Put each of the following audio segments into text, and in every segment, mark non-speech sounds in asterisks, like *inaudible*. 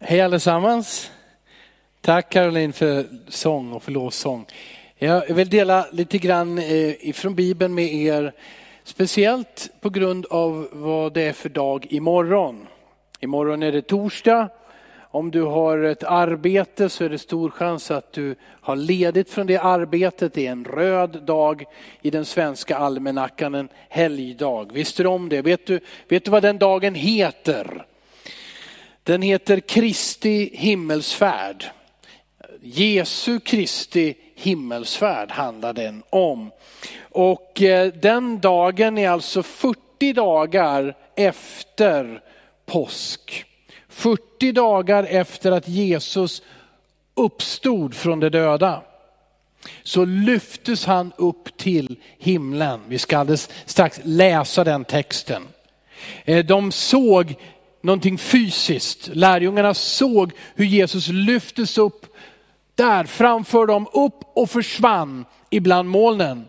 Hej allesammans. Tack Caroline för sång och för lovsång. Jag vill dela lite grann eh, ifrån Bibeln med er, speciellt på grund av vad det är för dag imorgon. Imorgon är det torsdag. Om du har ett arbete så är det stor chans att du har ledigt från det arbetet. Det är en röd dag i den svenska almanackan, en helgdag. Visste du om det? Vet du, vet du vad den dagen heter? Den heter Kristi himmelsfärd. Jesu Kristi himmelsfärd handlar den om. Och eh, den dagen är alltså 40 dagar efter påsk. 40 dagar efter att Jesus uppstod från de döda så lyftes han upp till himlen. Vi ska alldeles strax läsa den texten. Eh, de såg någonting fysiskt. Lärjungarna såg hur Jesus lyftes upp där framför dem, upp och försvann ibland molnen.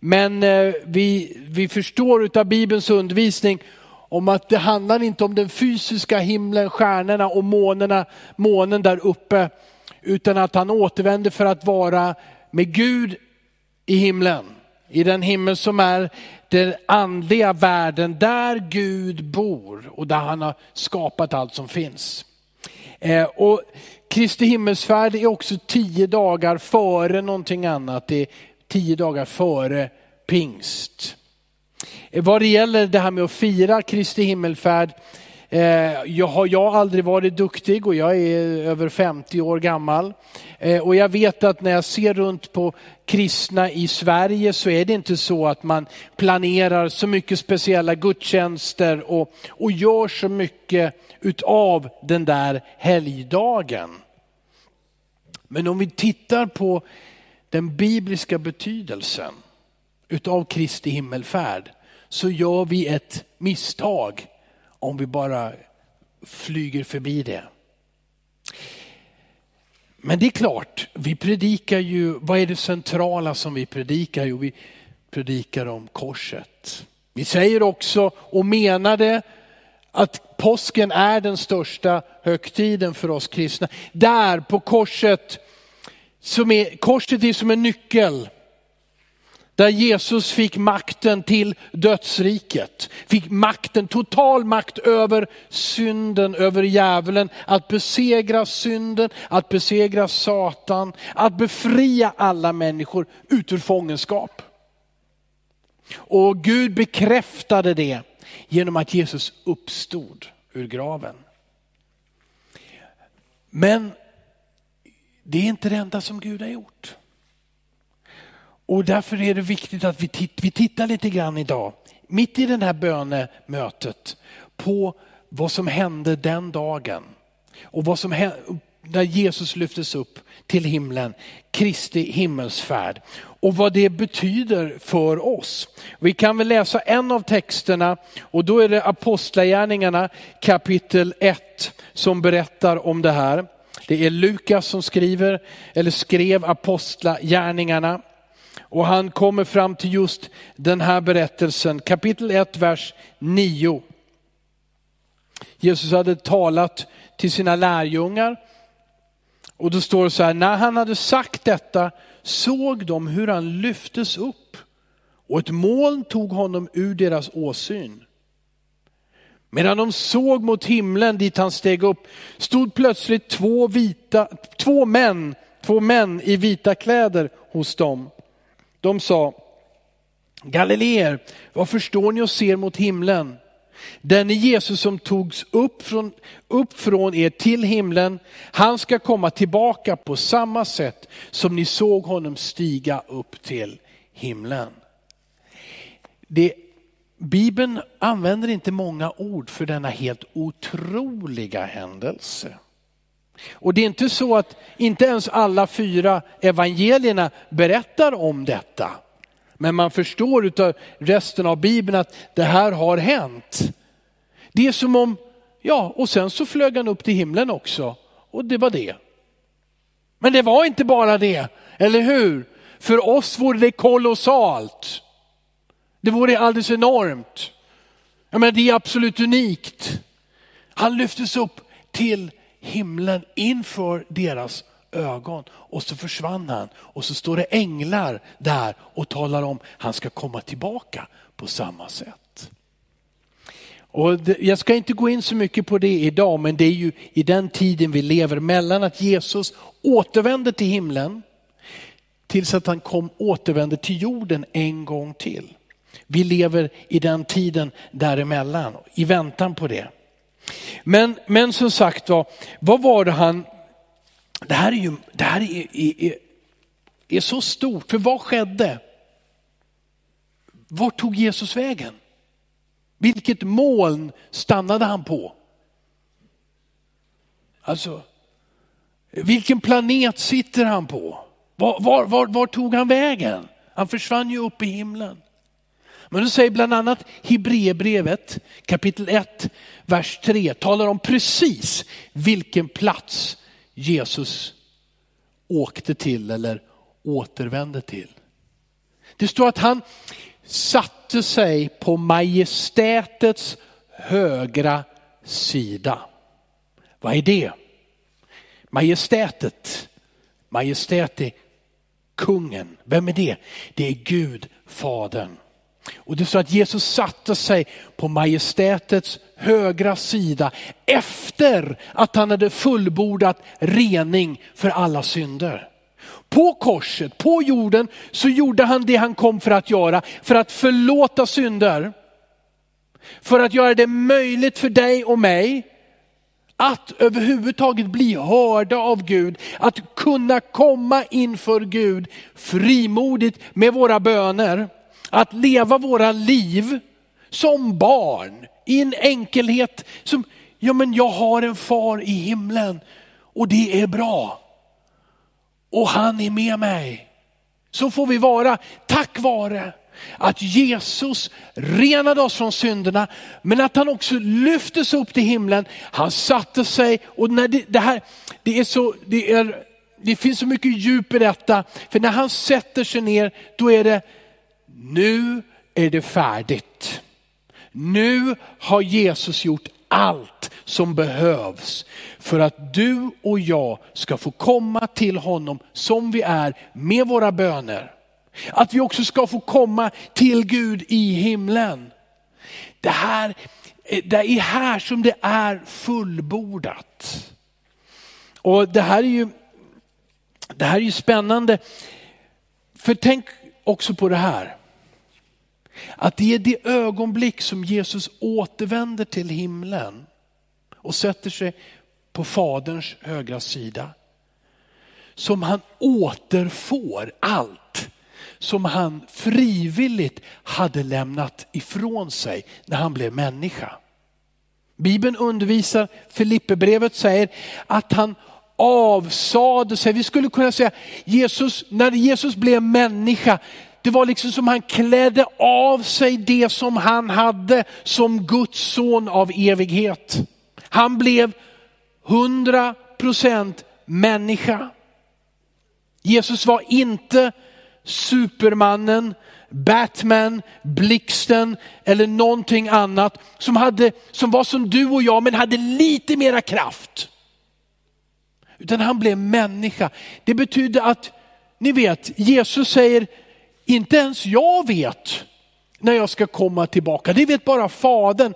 Men eh, vi, vi förstår av Bibelns undervisning om att det handlar inte om den fysiska himlen, stjärnorna och månerna, månen där uppe, utan att han återvänder för att vara med Gud i himlen. I den himmel som är den andliga världen där Gud bor och där han har skapat allt som finns. Eh, och Kristi himmelsfärd är också tio dagar före någonting annat. Det är tio dagar före pingst. Eh, vad det gäller det här med att fira Kristi himmelfärd, Eh, jag har jag aldrig varit duktig och jag är över 50 år gammal. Eh, och jag vet att när jag ser runt på kristna i Sverige så är det inte så att man planerar så mycket speciella gudstjänster och, och gör så mycket utav den där helgdagen. Men om vi tittar på den bibliska betydelsen utav Kristi himmelfärd så gör vi ett misstag om vi bara flyger förbi det. Men det är klart, vi predikar ju, vad är det centrala som vi predikar? Jo, vi predikar om korset. Vi säger också och menar det att påsken är den största högtiden för oss kristna. Där på korset, som är, korset är som en nyckel där Jesus fick makten till dödsriket. Fick makten, total makt över synden, över djävulen. Att besegra synden, att besegra Satan, att befria alla människor ut ur fångenskap. Och Gud bekräftade det genom att Jesus uppstod ur graven. Men det är inte det enda som Gud har gjort. Och därför är det viktigt att vi, titt, vi tittar lite grann idag, mitt i det här bönemötet, på vad som hände den dagen. Och vad som hände, när Jesus lyftes upp till himlen, Kristi himmelsfärd. Och vad det betyder för oss. Vi kan väl läsa en av texterna och då är det Apostlagärningarna kapitel 1 som berättar om det här. Det är Lukas som skriver, eller skrev Apostlagärningarna. Och han kommer fram till just den här berättelsen, kapitel 1, vers 9. Jesus hade talat till sina lärjungar och då står det så här, när han hade sagt detta såg de hur han lyftes upp och ett moln tog honom ur deras åsyn. Medan de såg mot himlen dit han steg upp stod plötsligt två, vita, två, män, två män i vita kläder hos dem. De sa, Galileer, vad förstår ni och ser mot himlen? Den är Jesus som togs upp från, upp från er till himlen, han ska komma tillbaka på samma sätt som ni såg honom stiga upp till himlen. Det, Bibeln använder inte många ord för denna helt otroliga händelse. Och det är inte så att inte ens alla fyra evangelierna berättar om detta. Men man förstår utav resten av Bibeln att det här har hänt. Det är som om, ja, och sen så flög han upp till himlen också. Och det var det. Men det var inte bara det, eller hur? För oss vore det kolossalt. Det vore alldeles enormt. Jag menar, det är absolut unikt. Han lyftes upp till himlen inför deras ögon. Och så försvann han. Och så står det änglar där och talar om han ska komma tillbaka på samma sätt. Och det, jag ska inte gå in så mycket på det idag, men det är ju i den tiden vi lever mellan att Jesus återvänder till himlen tills att han kom, återvänder till jorden en gång till. Vi lever i den tiden däremellan, i väntan på det. Men, men som sagt var, vad var det han, det här är ju, det här är, är, är så stort, för vad skedde? Vart tog Jesus vägen? Vilket moln stannade han på? Alltså, vilken planet sitter han på? Var, var, var, var, tog han vägen? Han försvann ju upp i himlen. Men du säger bland annat Hebreerbrevet kapitel 1, vers 3 talar om precis vilken plats Jesus åkte till eller återvände till. Det står att han satte sig på majestätets högra sida. Vad är det? Majestätet, majestät är kungen. Vem är det? Det är Gud, Fadern. Och det står att Jesus satte sig på majestätets högra sida efter att han hade fullbordat rening för alla synder. På korset, på jorden, så gjorde han det han kom för att göra, för att förlåta synder. För att göra det möjligt för dig och mig att överhuvudtaget bli hörda av Gud, att kunna komma inför Gud frimodigt med våra böner att leva våra liv som barn i en enkelhet som, ja men jag har en far i himlen och det är bra. Och han är med mig. Så får vi vara tack vare att Jesus renade oss från synderna, men att han också lyftes upp till himlen. Han satte sig och när det, det här, det är så, det är, det finns så mycket djup i detta, för när han sätter sig ner, då är det nu är det färdigt. Nu har Jesus gjort allt som behövs för att du och jag ska få komma till honom som vi är med våra böner. Att vi också ska få komma till Gud i himlen. Det, här, det är här som det är fullbordat. Och det här är ju, det här är ju spännande. För tänk också på det här. Att det är det ögonblick som Jesus återvänder till himlen och sätter sig på faderns högra sida. Som han återfår allt som han frivilligt hade lämnat ifrån sig när han blev människa. Bibeln undervisar, Filipperbrevet säger att han avsade sig, vi skulle kunna säga Jesus, när Jesus blev människa det var liksom som han klädde av sig det som han hade som Guds son av evighet. Han blev hundra procent människa. Jesus var inte supermannen, Batman, blixten eller någonting annat som, hade, som var som du och jag men hade lite mera kraft. Utan han blev människa. Det betyder att, ni vet, Jesus säger inte ens jag vet när jag ska komma tillbaka. Det vet bara Fadern.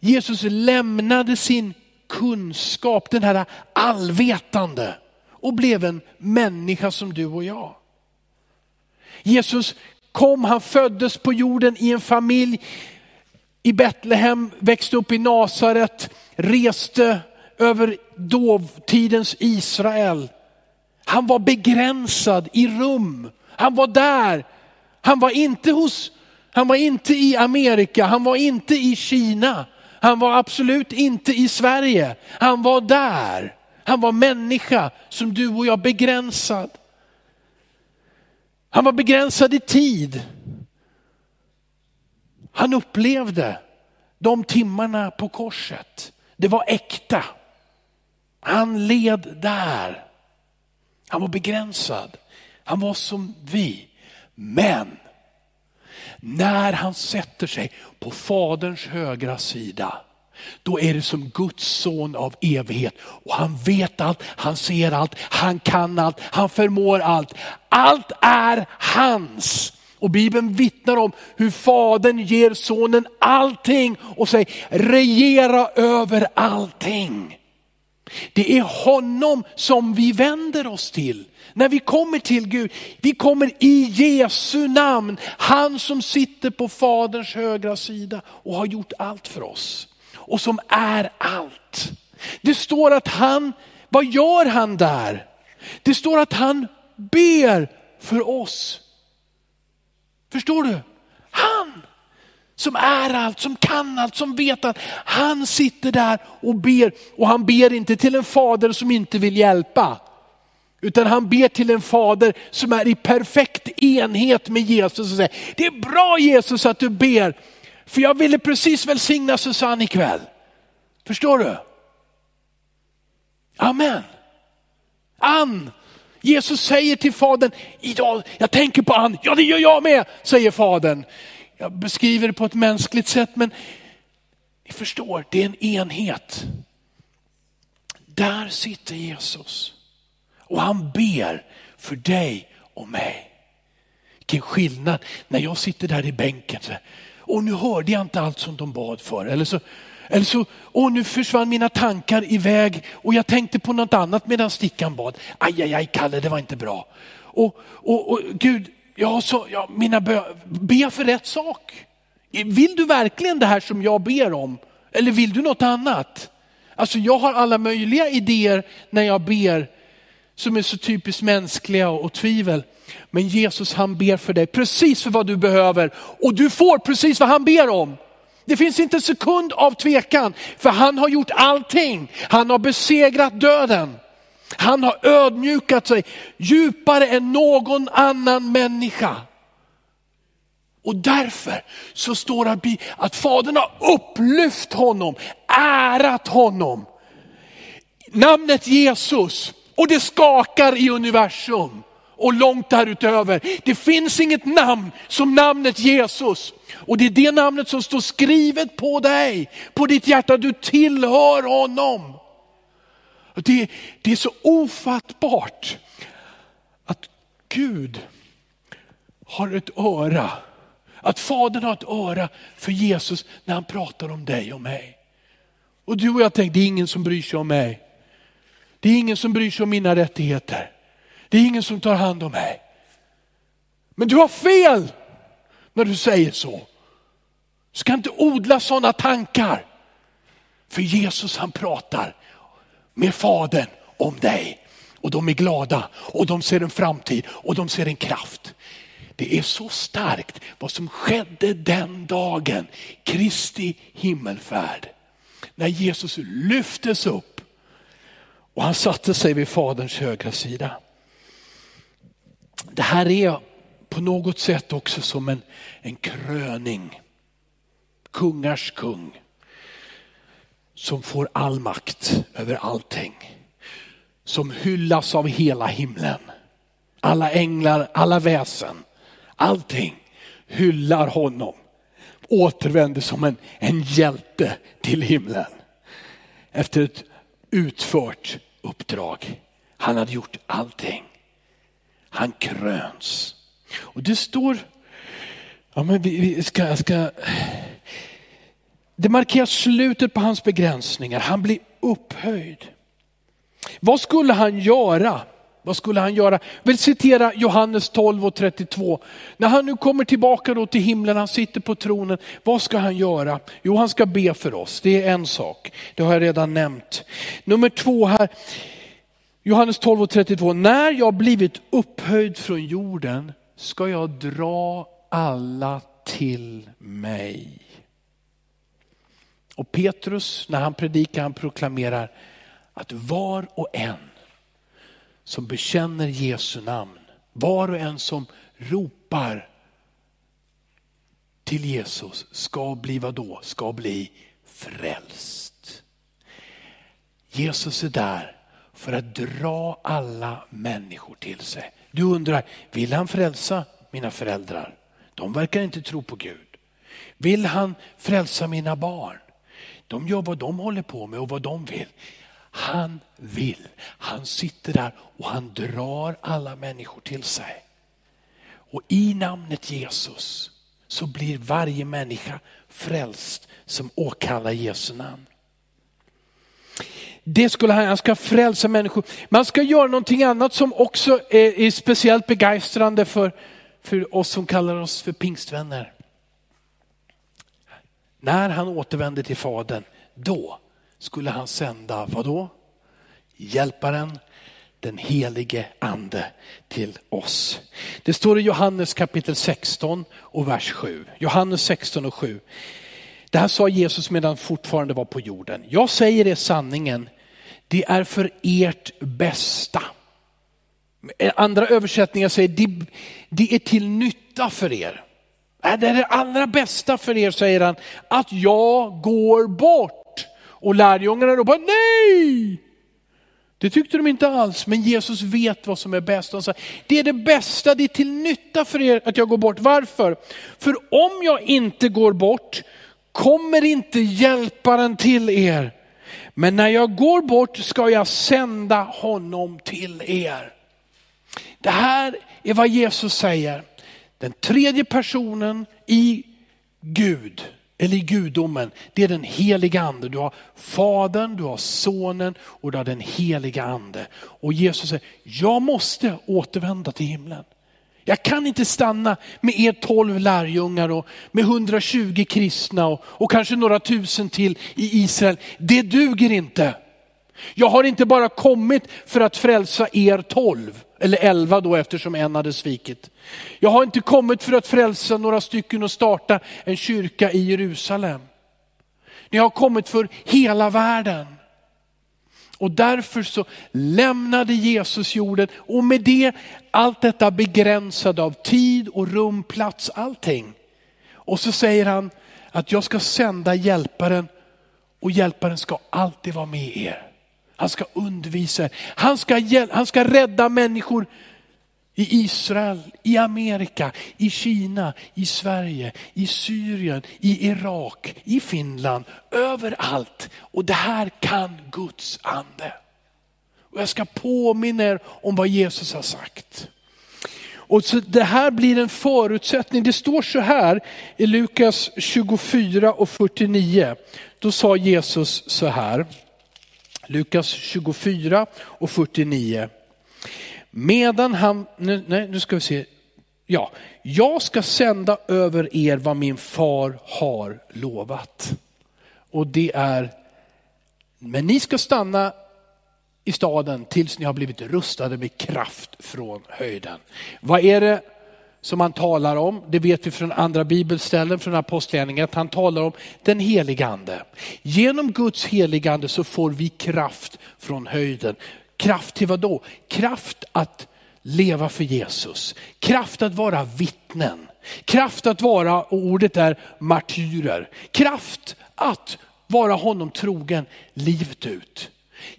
Jesus lämnade sin kunskap, den här allvetande och blev en människa som du och jag. Jesus kom, han föddes på jorden i en familj i Betlehem, växte upp i Nasaret, reste över dåtidens Israel. Han var begränsad i rum. Han var där han var inte hos, han var inte i Amerika, han var inte i Kina. Han var absolut inte i Sverige. Han var där. Han var människa som du och jag, begränsad. Han var begränsad i tid. Han upplevde de timmarna på korset. Det var äkta. Han led där. Han var begränsad. Han var som vi. Men när han sätter sig på faderns högra sida, då är det som Guds son av evighet. Och han vet allt, han ser allt, han kan allt, han förmår allt. Allt är hans. Och Bibeln vittnar om hur Fadern ger sonen allting och säger regera över allting. Det är honom som vi vänder oss till. När vi kommer till Gud, vi kommer i Jesu namn. Han som sitter på Faderns högra sida och har gjort allt för oss. Och som är allt. Det står att han, vad gör han där? Det står att han ber för oss. Förstår du? Han som är allt, som kan allt, som vet allt. Han sitter där och ber och han ber inte till en fader som inte vill hjälpa. Utan han ber till en fader som är i perfekt enhet med Jesus och säger, det är bra Jesus att du ber, för jag ville precis välsigna Susanne ikväll. Förstår du? Amen. Ann, Jesus säger till fadern, idag, jag tänker på Ann, ja det gör jag med, säger fadern. Jag beskriver det på ett mänskligt sätt men ni förstår, det är en enhet. Där sitter Jesus. Och han ber för dig och mig. Vilken skillnad när jag sitter där i bänken. Och nu hörde jag inte allt som de bad för. Eller så, eller så, och nu försvann mina tankar iväg och jag tänkte på något annat medan stickan bad. Aj, aj, aj, Kalle, det var inte bra. Och, och, och Gud, ja, så, ja, mina bö, be för rätt sak. Vill du verkligen det här som jag ber om? Eller vill du något annat? Alltså jag har alla möjliga idéer när jag ber som är så typiskt mänskliga och tvivel. Men Jesus han ber för dig precis för vad du behöver och du får precis vad han ber om. Det finns inte en sekund av tvekan för han har gjort allting. Han har besegrat döden. Han har ödmjukat sig djupare än någon annan människa. Och därför så står det att Fadern har upplyft honom, ärat honom. Namnet Jesus och det skakar i universum och långt därutöver. Det finns inget namn som namnet Jesus. Och det är det namnet som står skrivet på dig, på ditt hjärta. Du tillhör honom. Det, det är så ofattbart att Gud har ett öra. Att Fadern har ett öra för Jesus när han pratar om dig och mig. Och du och jag tänkte, det är ingen som bryr sig om mig. Det är ingen som bryr sig om mina rättigheter. Det är ingen som tar hand om mig. Men du har fel när du säger så. Du ska inte odla sådana tankar. För Jesus han pratar med Fadern om dig. Och de är glada och de ser en framtid och de ser en kraft. Det är så starkt vad som skedde den dagen, Kristi himmelfärd. När Jesus lyftes upp och han satte sig vid faderns högra sida. Det här är på något sätt också som en, en kröning. Kungars kung som får all makt över allting. Som hyllas av hela himlen. Alla änglar, alla väsen, allting hyllar honom. Återvänder som en, en hjälte till himlen. Efter ett utfört uppdrag. Han hade gjort allting. Han kröns. Och det står, ja men vi, vi ska, ska det markerar slutet på hans begränsningar. Han blir upphöjd. Vad skulle han göra? Vad skulle han göra? Jag vill citera Johannes 12 och 32. När han nu kommer tillbaka då till himlen, han sitter på tronen. Vad ska han göra? Jo, han ska be för oss. Det är en sak. Det har jag redan nämnt. Nummer två här. Johannes 12 och 32. När jag blivit upphöjd från jorden ska jag dra alla till mig. Och Petrus, när han predikar, han proklamerar att var och en som bekänner Jesu namn, var och en som ropar till Jesus ska bli vad då? Ska bli frälst. Jesus är där för att dra alla människor till sig. Du undrar, vill han frälsa mina föräldrar? De verkar inte tro på Gud. Vill han frälsa mina barn? De gör vad de håller på med och vad de vill. Han vill, han sitter där och han drar alla människor till sig. Och i namnet Jesus så blir varje människa frälst som åkallar Jesu namn. Det skulle han, han ska frälsa människor. Man ska göra någonting annat som också är, är speciellt begeistrande för, för oss som kallar oss för pingstvänner. När han återvänder till Fadern, då skulle han sända, vad då? Hjälparen, den helige ande till oss. Det står i Johannes kapitel 16 och vers 7. Johannes 16 och 7. Det här sa Jesus medan han fortfarande var på jorden. Jag säger er sanningen, det är för ert bästa. Andra översättningar säger det, det är till nytta för er. Äh, det är det allra bästa för er, säger han, att jag går bort. Och lärjungarna ropar nej! Det tyckte de inte alls, men Jesus vet vad som är bäst. Han sa, det är det bästa, det är till nytta för er att jag går bort. Varför? För om jag inte går bort kommer inte hjälparen till er. Men när jag går bort ska jag sända honom till er. Det här är vad Jesus säger. Den tredje personen i Gud, eller i gudomen, det är den heliga ande. Du har fadern, du har sonen och du har den heliga ande. Och Jesus säger, jag måste återvända till himlen. Jag kan inte stanna med er tolv lärjungar och med 120 kristna och, och kanske några tusen till i Israel. Det duger inte. Jag har inte bara kommit för att frälsa er tolv, eller elva då eftersom en hade svikit. Jag har inte kommit för att frälsa några stycken och starta en kyrka i Jerusalem. Ni har kommit för hela världen. Och därför så lämnade Jesus jorden och med det allt detta begränsade av tid och rum, plats, allting. Och så säger han att jag ska sända hjälparen och hjälparen ska alltid vara med er. Han ska undervisa er. Han ska, han ska rädda människor i Israel, i Amerika, i Kina, i Sverige, i Syrien, i Irak, i Finland, överallt. Och det här kan Guds ande. Och jag ska påminna er om vad Jesus har sagt. Och så det här blir en förutsättning. Det står så här i Lukas 24 och 49. Då sa Jesus så här. Lukas 24 och 49. Medan han, nu, nej, nu ska vi se, ja, jag ska sända över er vad min far har lovat. Och det är, men ni ska stanna i staden tills ni har blivit rustade med kraft från höjden. Vad är det som han talar om? Det vet vi från andra bibelställen, från apostlagärningarna, att han talar om den helige ande. Genom Guds helige ande så får vi kraft från höjden. Kraft till vad då? Kraft att leva för Jesus. Kraft att vara vittnen. Kraft att vara, och ordet är martyrer. Kraft att vara honom trogen livet ut.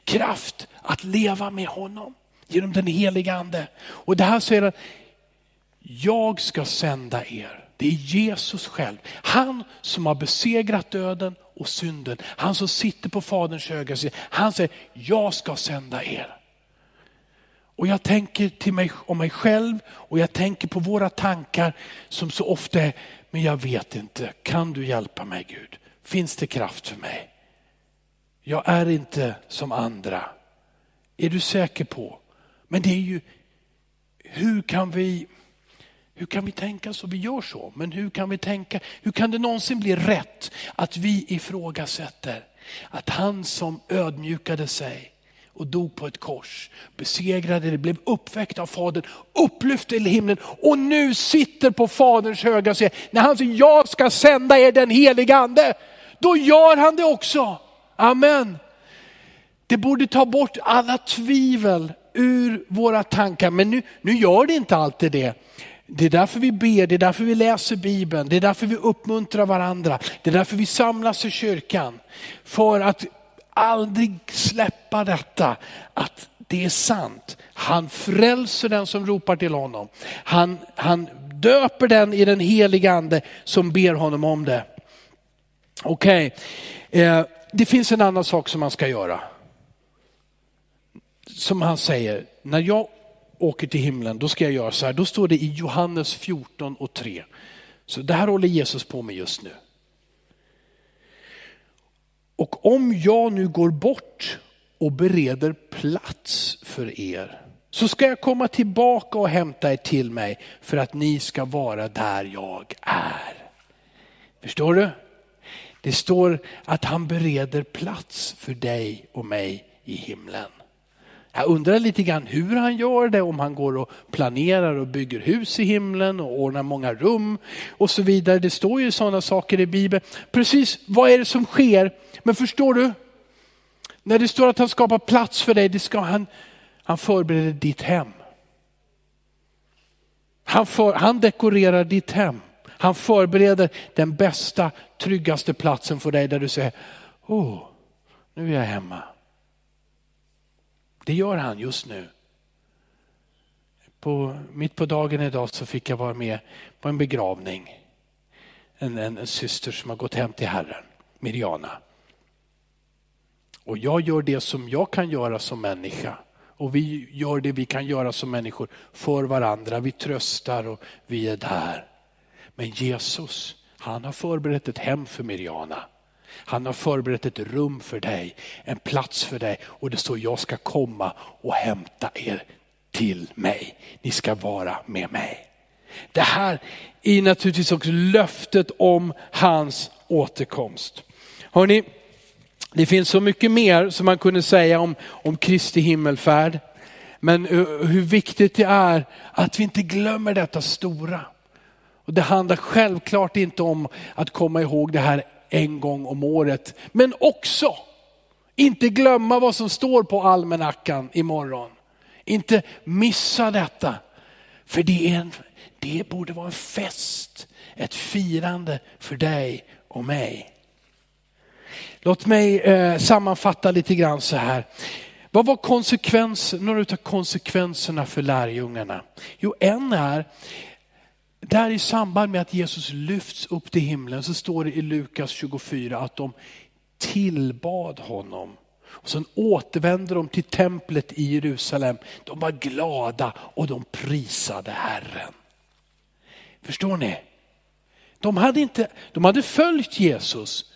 Kraft att leva med honom genom den heliga ande. Och det här säger han, jag ska sända er. Det är Jesus själv. Han som har besegrat döden och synden. Han som sitter på faderns högra sida. Han säger, jag ska sända er. Och jag tänker till mig, om mig själv och jag tänker på våra tankar som så ofta är, men jag vet inte, kan du hjälpa mig Gud? Finns det kraft för mig? Jag är inte som andra. Är du säker på? Men det är ju, hur kan vi, hur kan vi tänka så? Vi gör så, men hur kan vi tänka? Hur kan det någonsin bli rätt att vi ifrågasätter att han som ödmjukade sig och dog på ett kors, besegrade det, blev uppväckt av Fadern, upplyft till himlen och nu sitter på Faderns höga sida. När han säger, jag ska sända er den heliga ande, då gör han det också. Amen. Det borde ta bort alla tvivel ur våra tankar, men nu, nu gör det inte alltid det. Det är därför vi ber, det är därför vi läser Bibeln, det är därför vi uppmuntrar varandra, det är därför vi samlas i kyrkan. För att aldrig släppa detta, att det är sant. Han frälser den som ropar till honom. Han, han döper den i den heliga ande som ber honom om det. Okej, okay. eh, det finns en annan sak som man ska göra. Som han säger, när jag åker till himlen, då ska jag göra så här. Då står det i Johannes 14 och 3. Så det här håller Jesus på med just nu. Och om jag nu går bort och bereder plats för er, så ska jag komma tillbaka och hämta er till mig för att ni ska vara där jag är. Förstår du? Det står att han bereder plats för dig och mig i himlen. Jag undrar lite grann hur han gör det, om han går och planerar och bygger hus i himlen och ordnar många rum och så vidare. Det står ju sådana saker i Bibeln. Precis vad är det som sker? Men förstår du? När det står att han skapar plats för dig, det ska han, han förbereder ditt hem. Han, för, han dekorerar ditt hem. Han förbereder den bästa, tryggaste platsen för dig där du säger, åh, oh, nu är jag hemma. Det gör han just nu. På, mitt på dagen idag så fick jag vara med på en begravning. En, en, en syster som har gått hem till Herren, Miriana. Och jag gör det som jag kan göra som människa. Och vi gör det vi kan göra som människor för varandra. Vi tröstar och vi är där. Men Jesus, han har förberett ett hem för Miriana. Han har förberett ett rum för dig, en plats för dig och det står jag ska komma och hämta er till mig. Ni ska vara med mig. Det här är naturligtvis också löftet om hans återkomst. Hörrni, det finns så mycket mer som man kunde säga om, om Kristi himmelfärd. Men eh, hur viktigt det är att vi inte glömmer detta stora. Och Det handlar självklart inte om att komma ihåg det här en gång om året. Men också inte glömma vad som står på almanackan imorgon. Inte missa detta. För det, är en, det borde vara en fest, ett firande för dig och mig. Låt mig eh, sammanfatta lite grann så här. Vad var konsekvens, några av konsekvenserna för lärjungarna? Jo, en är där i samband med att Jesus lyfts upp till himlen så står det i Lukas 24 att de tillbad honom. Och sen återvänder de till templet i Jerusalem. De var glada och de prisade Herren. Förstår ni? De hade, inte, de hade följt Jesus,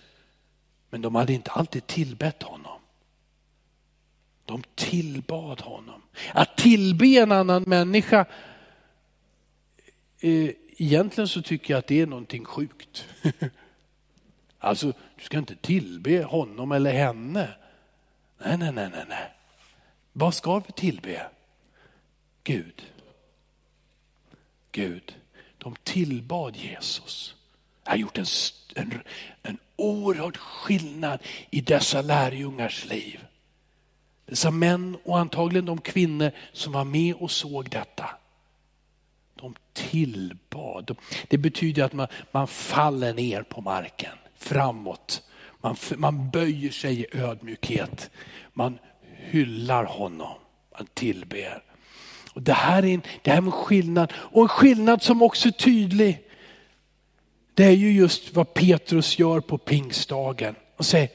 men de hade inte alltid tillbett honom. De tillbad honom. Att tillbe en annan människa Eh, egentligen så tycker jag att det är någonting sjukt. *laughs* Alltså, du ska inte tillbe honom eller henne. Nej, nej, nej, nej. nej. Vad ska vi tillbe? Gud. Gud. De tillbad Jesus. Det har gjort en, en, en oerhörd skillnad i dessa lärjungars liv. Dessa män och antagligen de kvinnor som var med och såg detta. De tillbad. Det betyder att man, man faller ner på marken, framåt. Man, man böjer sig i ödmjukhet. Man hyllar honom, man tillber. Och det, här är en, det här är en skillnad, och en skillnad som också är tydlig. Det är ju just vad Petrus gör på pingstdagen. Och säger,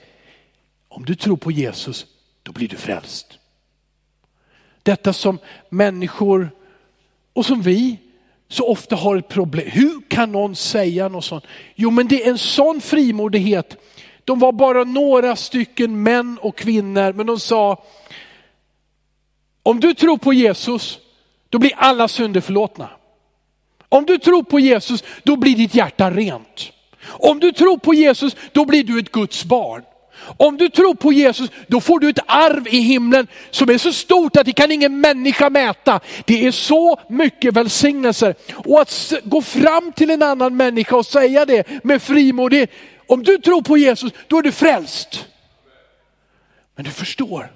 om du tror på Jesus, då blir du frälst. Detta som människor och som vi så ofta har ett problem. Hur kan någon säga något sånt? Jo men det är en sån frimodighet. De var bara några stycken män och kvinnor men de sa, om du tror på Jesus, då blir alla synder förlåtna. Om du tror på Jesus, då blir ditt hjärta rent. Om du tror på Jesus, då blir du ett Guds barn. Om du tror på Jesus, då får du ett arv i himlen som är så stort att det kan ingen människa mäta. Det är så mycket välsignelser. Och att gå fram till en annan människa och säga det med frimodighet. Om du tror på Jesus, då är du frälst. Men du förstår,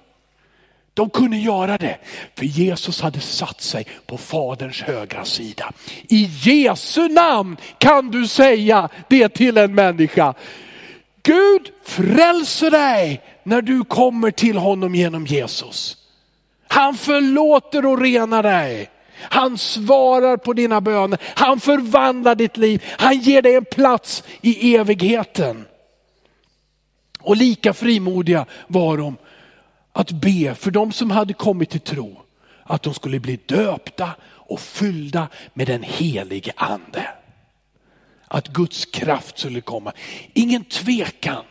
de kunde göra det, för Jesus hade satt sig på faderns högra sida. I Jesu namn kan du säga det till en människa. Gud frälser dig när du kommer till honom genom Jesus. Han förlåter och renar dig. Han svarar på dina böner. Han förvandlar ditt liv. Han ger dig en plats i evigheten. Och lika frimodiga var de att be för de som hade kommit till tro att de skulle bli döpta och fyllda med den helige ande. Att Guds kraft skulle komma. Ingen tvekan.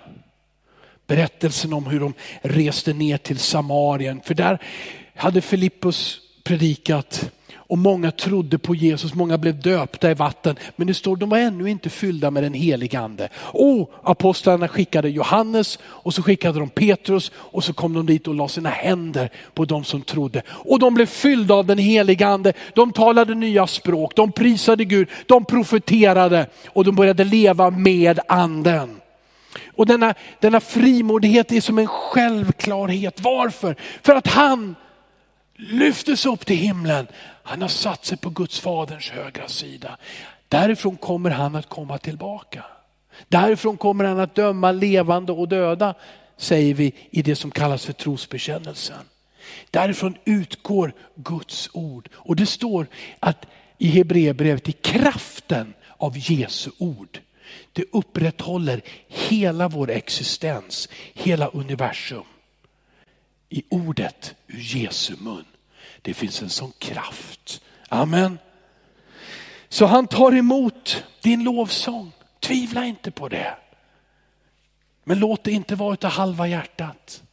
Berättelsen om hur de reste ner till Samarien, för där hade Filippus predikat och många trodde på Jesus, många blev döpta i vatten. Men det står de var ännu inte fyllda med den helige ande. Och apostlarna skickade Johannes och så skickade de Petrus och så kom de dit och la sina händer på de som trodde. Och de blev fyllda av den helige ande. De talade nya språk, de prisade Gud, de profeterade och de började leva med anden. Och denna, denna frimodighet är som en självklarhet. Varför? För att han lyftes upp till himlen. Han har satt sig på Guds faderns högra sida. Därifrån kommer han att komma tillbaka. Därifrån kommer han att döma levande och döda, säger vi i det som kallas för trosbekännelsen. Därifrån utgår Guds ord. Och det står att i Hebreerbrevet, i kraften av Jesu ord, det upprätthåller hela vår existens, hela universum. I ordet ur Jesu mun. Det finns en sån kraft. Amen. Så han tar emot din lovsång. Tvivla inte på det. Men låt det inte vara utav halva hjärtat.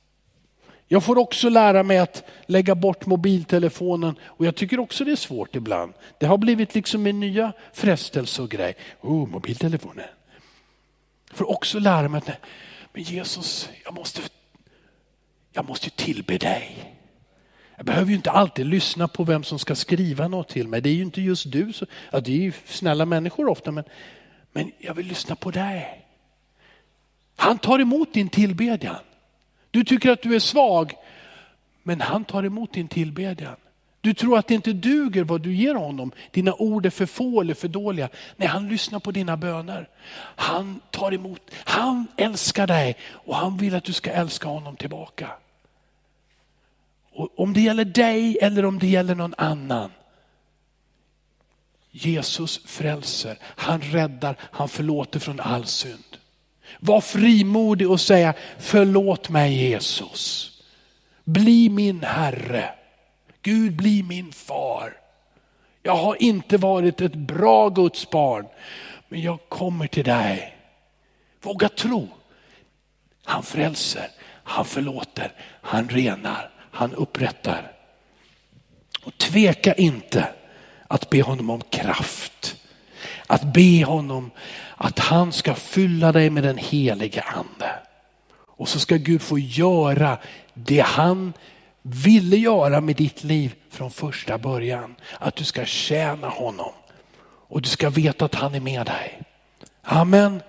Jag får också lära mig att lägga bort mobiltelefonen och jag tycker också det är svårt ibland. Det har blivit liksom en nya frestelse och grej. Oh, mobiltelefonen. Jag får också lära mig att men Jesus, jag måste, jag måste tillbe dig. Jag behöver ju inte alltid lyssna på vem som ska skriva något till mig. Det är ju inte just du. Så, ja, det är ju snälla människor ofta, men, men jag vill lyssna på dig. Han tar emot din tillbedjan. Du tycker att du är svag, men han tar emot din tillbedjan. Du tror att det inte duger vad du ger honom. Dina ord är för få eller för dåliga. Nej, han lyssnar på dina böner. Han tar emot, han älskar dig och han vill att du ska älska honom tillbaka. Och om det gäller dig eller om det gäller någon annan. Jesus frälser, han räddar, han förlåter från all synd. Var frimodig och säga förlåt mig Jesus. Bli min Herre. Gud bli min far. Jag har inte varit ett bra Guds barn, men jag kommer till dig. Våga tro. Han frälser, han förlåter, han renar han upprättar. Och tveka inte att be honom om kraft. Att be honom att han ska fylla dig med den helige ande. Och så ska Gud få göra det han ville göra med ditt liv från första början. Att du ska tjäna honom och du ska veta att han är med dig. Amen.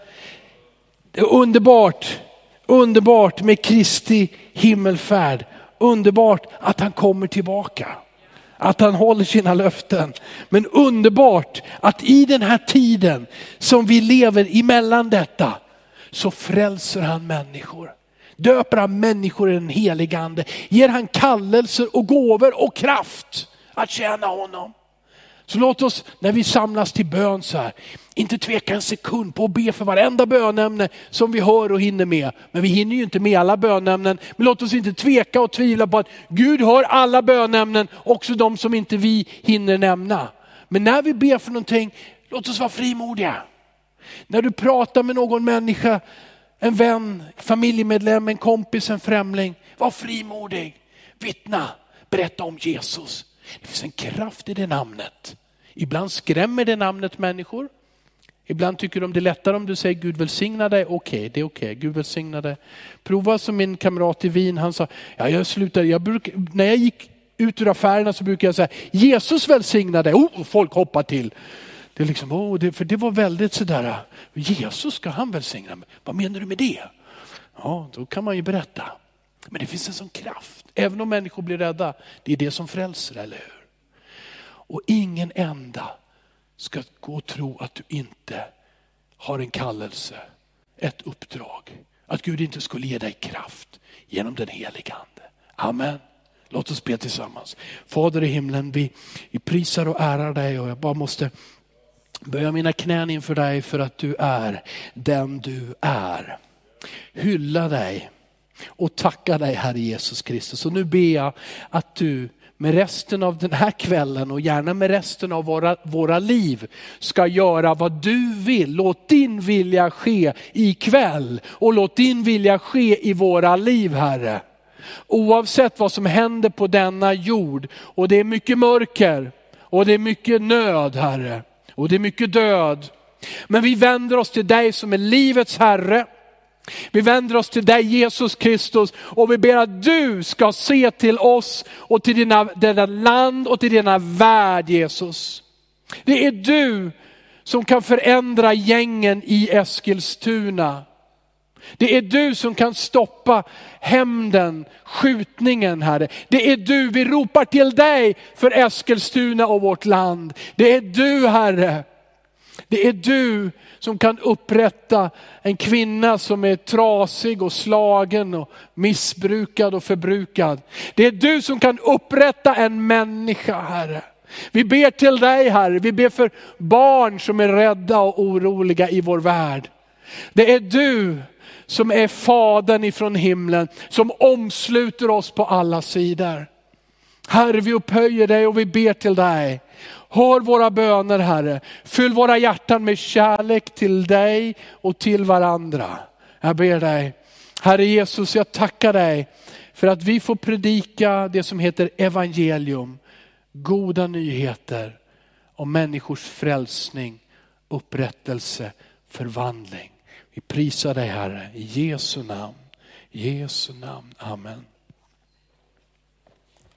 Det är underbart, underbart med Kristi himmelfärd Underbart att han kommer tillbaka. Att han håller sina löften. Men underbart att i den här tiden som vi lever emellan detta så frälser han människor. Döper han människor i den helige ande. Ger han kallelser och gåvor och kraft att tjäna honom. Så låt oss när vi samlas till bön så här, inte tveka en sekund på att be för varenda bönämne som vi hör och hinner med. Men vi hinner ju inte med alla bönämnen. Men låt oss inte tveka och tvivla på att Gud hör alla bönämnen, också de som inte vi hinner nämna. Men när vi ber för någonting, låt oss vara frimodiga. När du pratar med någon människa, en vän, familjemedlem, en kompis, en främling, var frimodig. Vittna, berätta om Jesus. Det finns en kraft i det namnet. Ibland skrämmer det namnet människor. Ibland tycker de det är lättare om du säger Gud välsigna dig. Okej, okay, det är okej. Okay. Gud välsigna dig. Prova som min kamrat i Wien, han sa, ja, jag slutade, jag bruk, när jag gick ut ur affärerna så brukar jag säga Jesus välsigna dig. Oh, folk hoppar till. Det är liksom, oh, det, för det var väldigt sådär, Jesus ska han välsigna mig. Vad menar du med det? Ja, då kan man ju berätta. Men det finns en sån kraft. Även om människor blir rädda, det är det som frälser, eller hur? Och ingen enda ska gå och tro att du inte har en kallelse, ett uppdrag. Att Gud inte skulle ge dig kraft genom den heliga Ande. Amen. Låt oss be tillsammans. Fader i himlen, vi, vi prisar och ärar dig och jag bara måste böja mina knän inför dig för att du är den du är. hylla dig och tacka dig Herre Jesus Kristus. Och nu ber jag att du med resten av den här kvällen och gärna med resten av våra, våra liv ska göra vad du vill. Låt din vilja ske ikväll och låt din vilja ske i våra liv Herre. Oavsett vad som händer på denna jord och det är mycket mörker och det är mycket nöd Herre och det är mycket död. Men vi vänder oss till dig som är livets Herre. Vi vänder oss till dig Jesus Kristus och vi ber att du ska se till oss och till dina, dina land och till denna värld Jesus. Det är du som kan förändra gängen i Eskilstuna. Det är du som kan stoppa hämnden, skjutningen Herre. Det är du, vi ropar till dig för Eskilstuna och vårt land. Det är du Herre. Det är du som kan upprätta en kvinna som är trasig och slagen och missbrukad och förbrukad. Det är du som kan upprätta en människa Herre. Vi ber till dig Herre, vi ber för barn som är rädda och oroliga i vår värld. Det är du som är fadern ifrån himlen, som omsluter oss på alla sidor. Herre, vi upphöjer dig och vi ber till dig. Hör våra böner Herre. Fyll våra hjärtan med kärlek till dig och till varandra. Jag ber dig, Herre Jesus, jag tackar dig för att vi får predika det som heter evangelium. Goda nyheter om människors frälsning, upprättelse, förvandling. Vi prisar dig Herre i Jesu namn. I Jesu namn. Amen.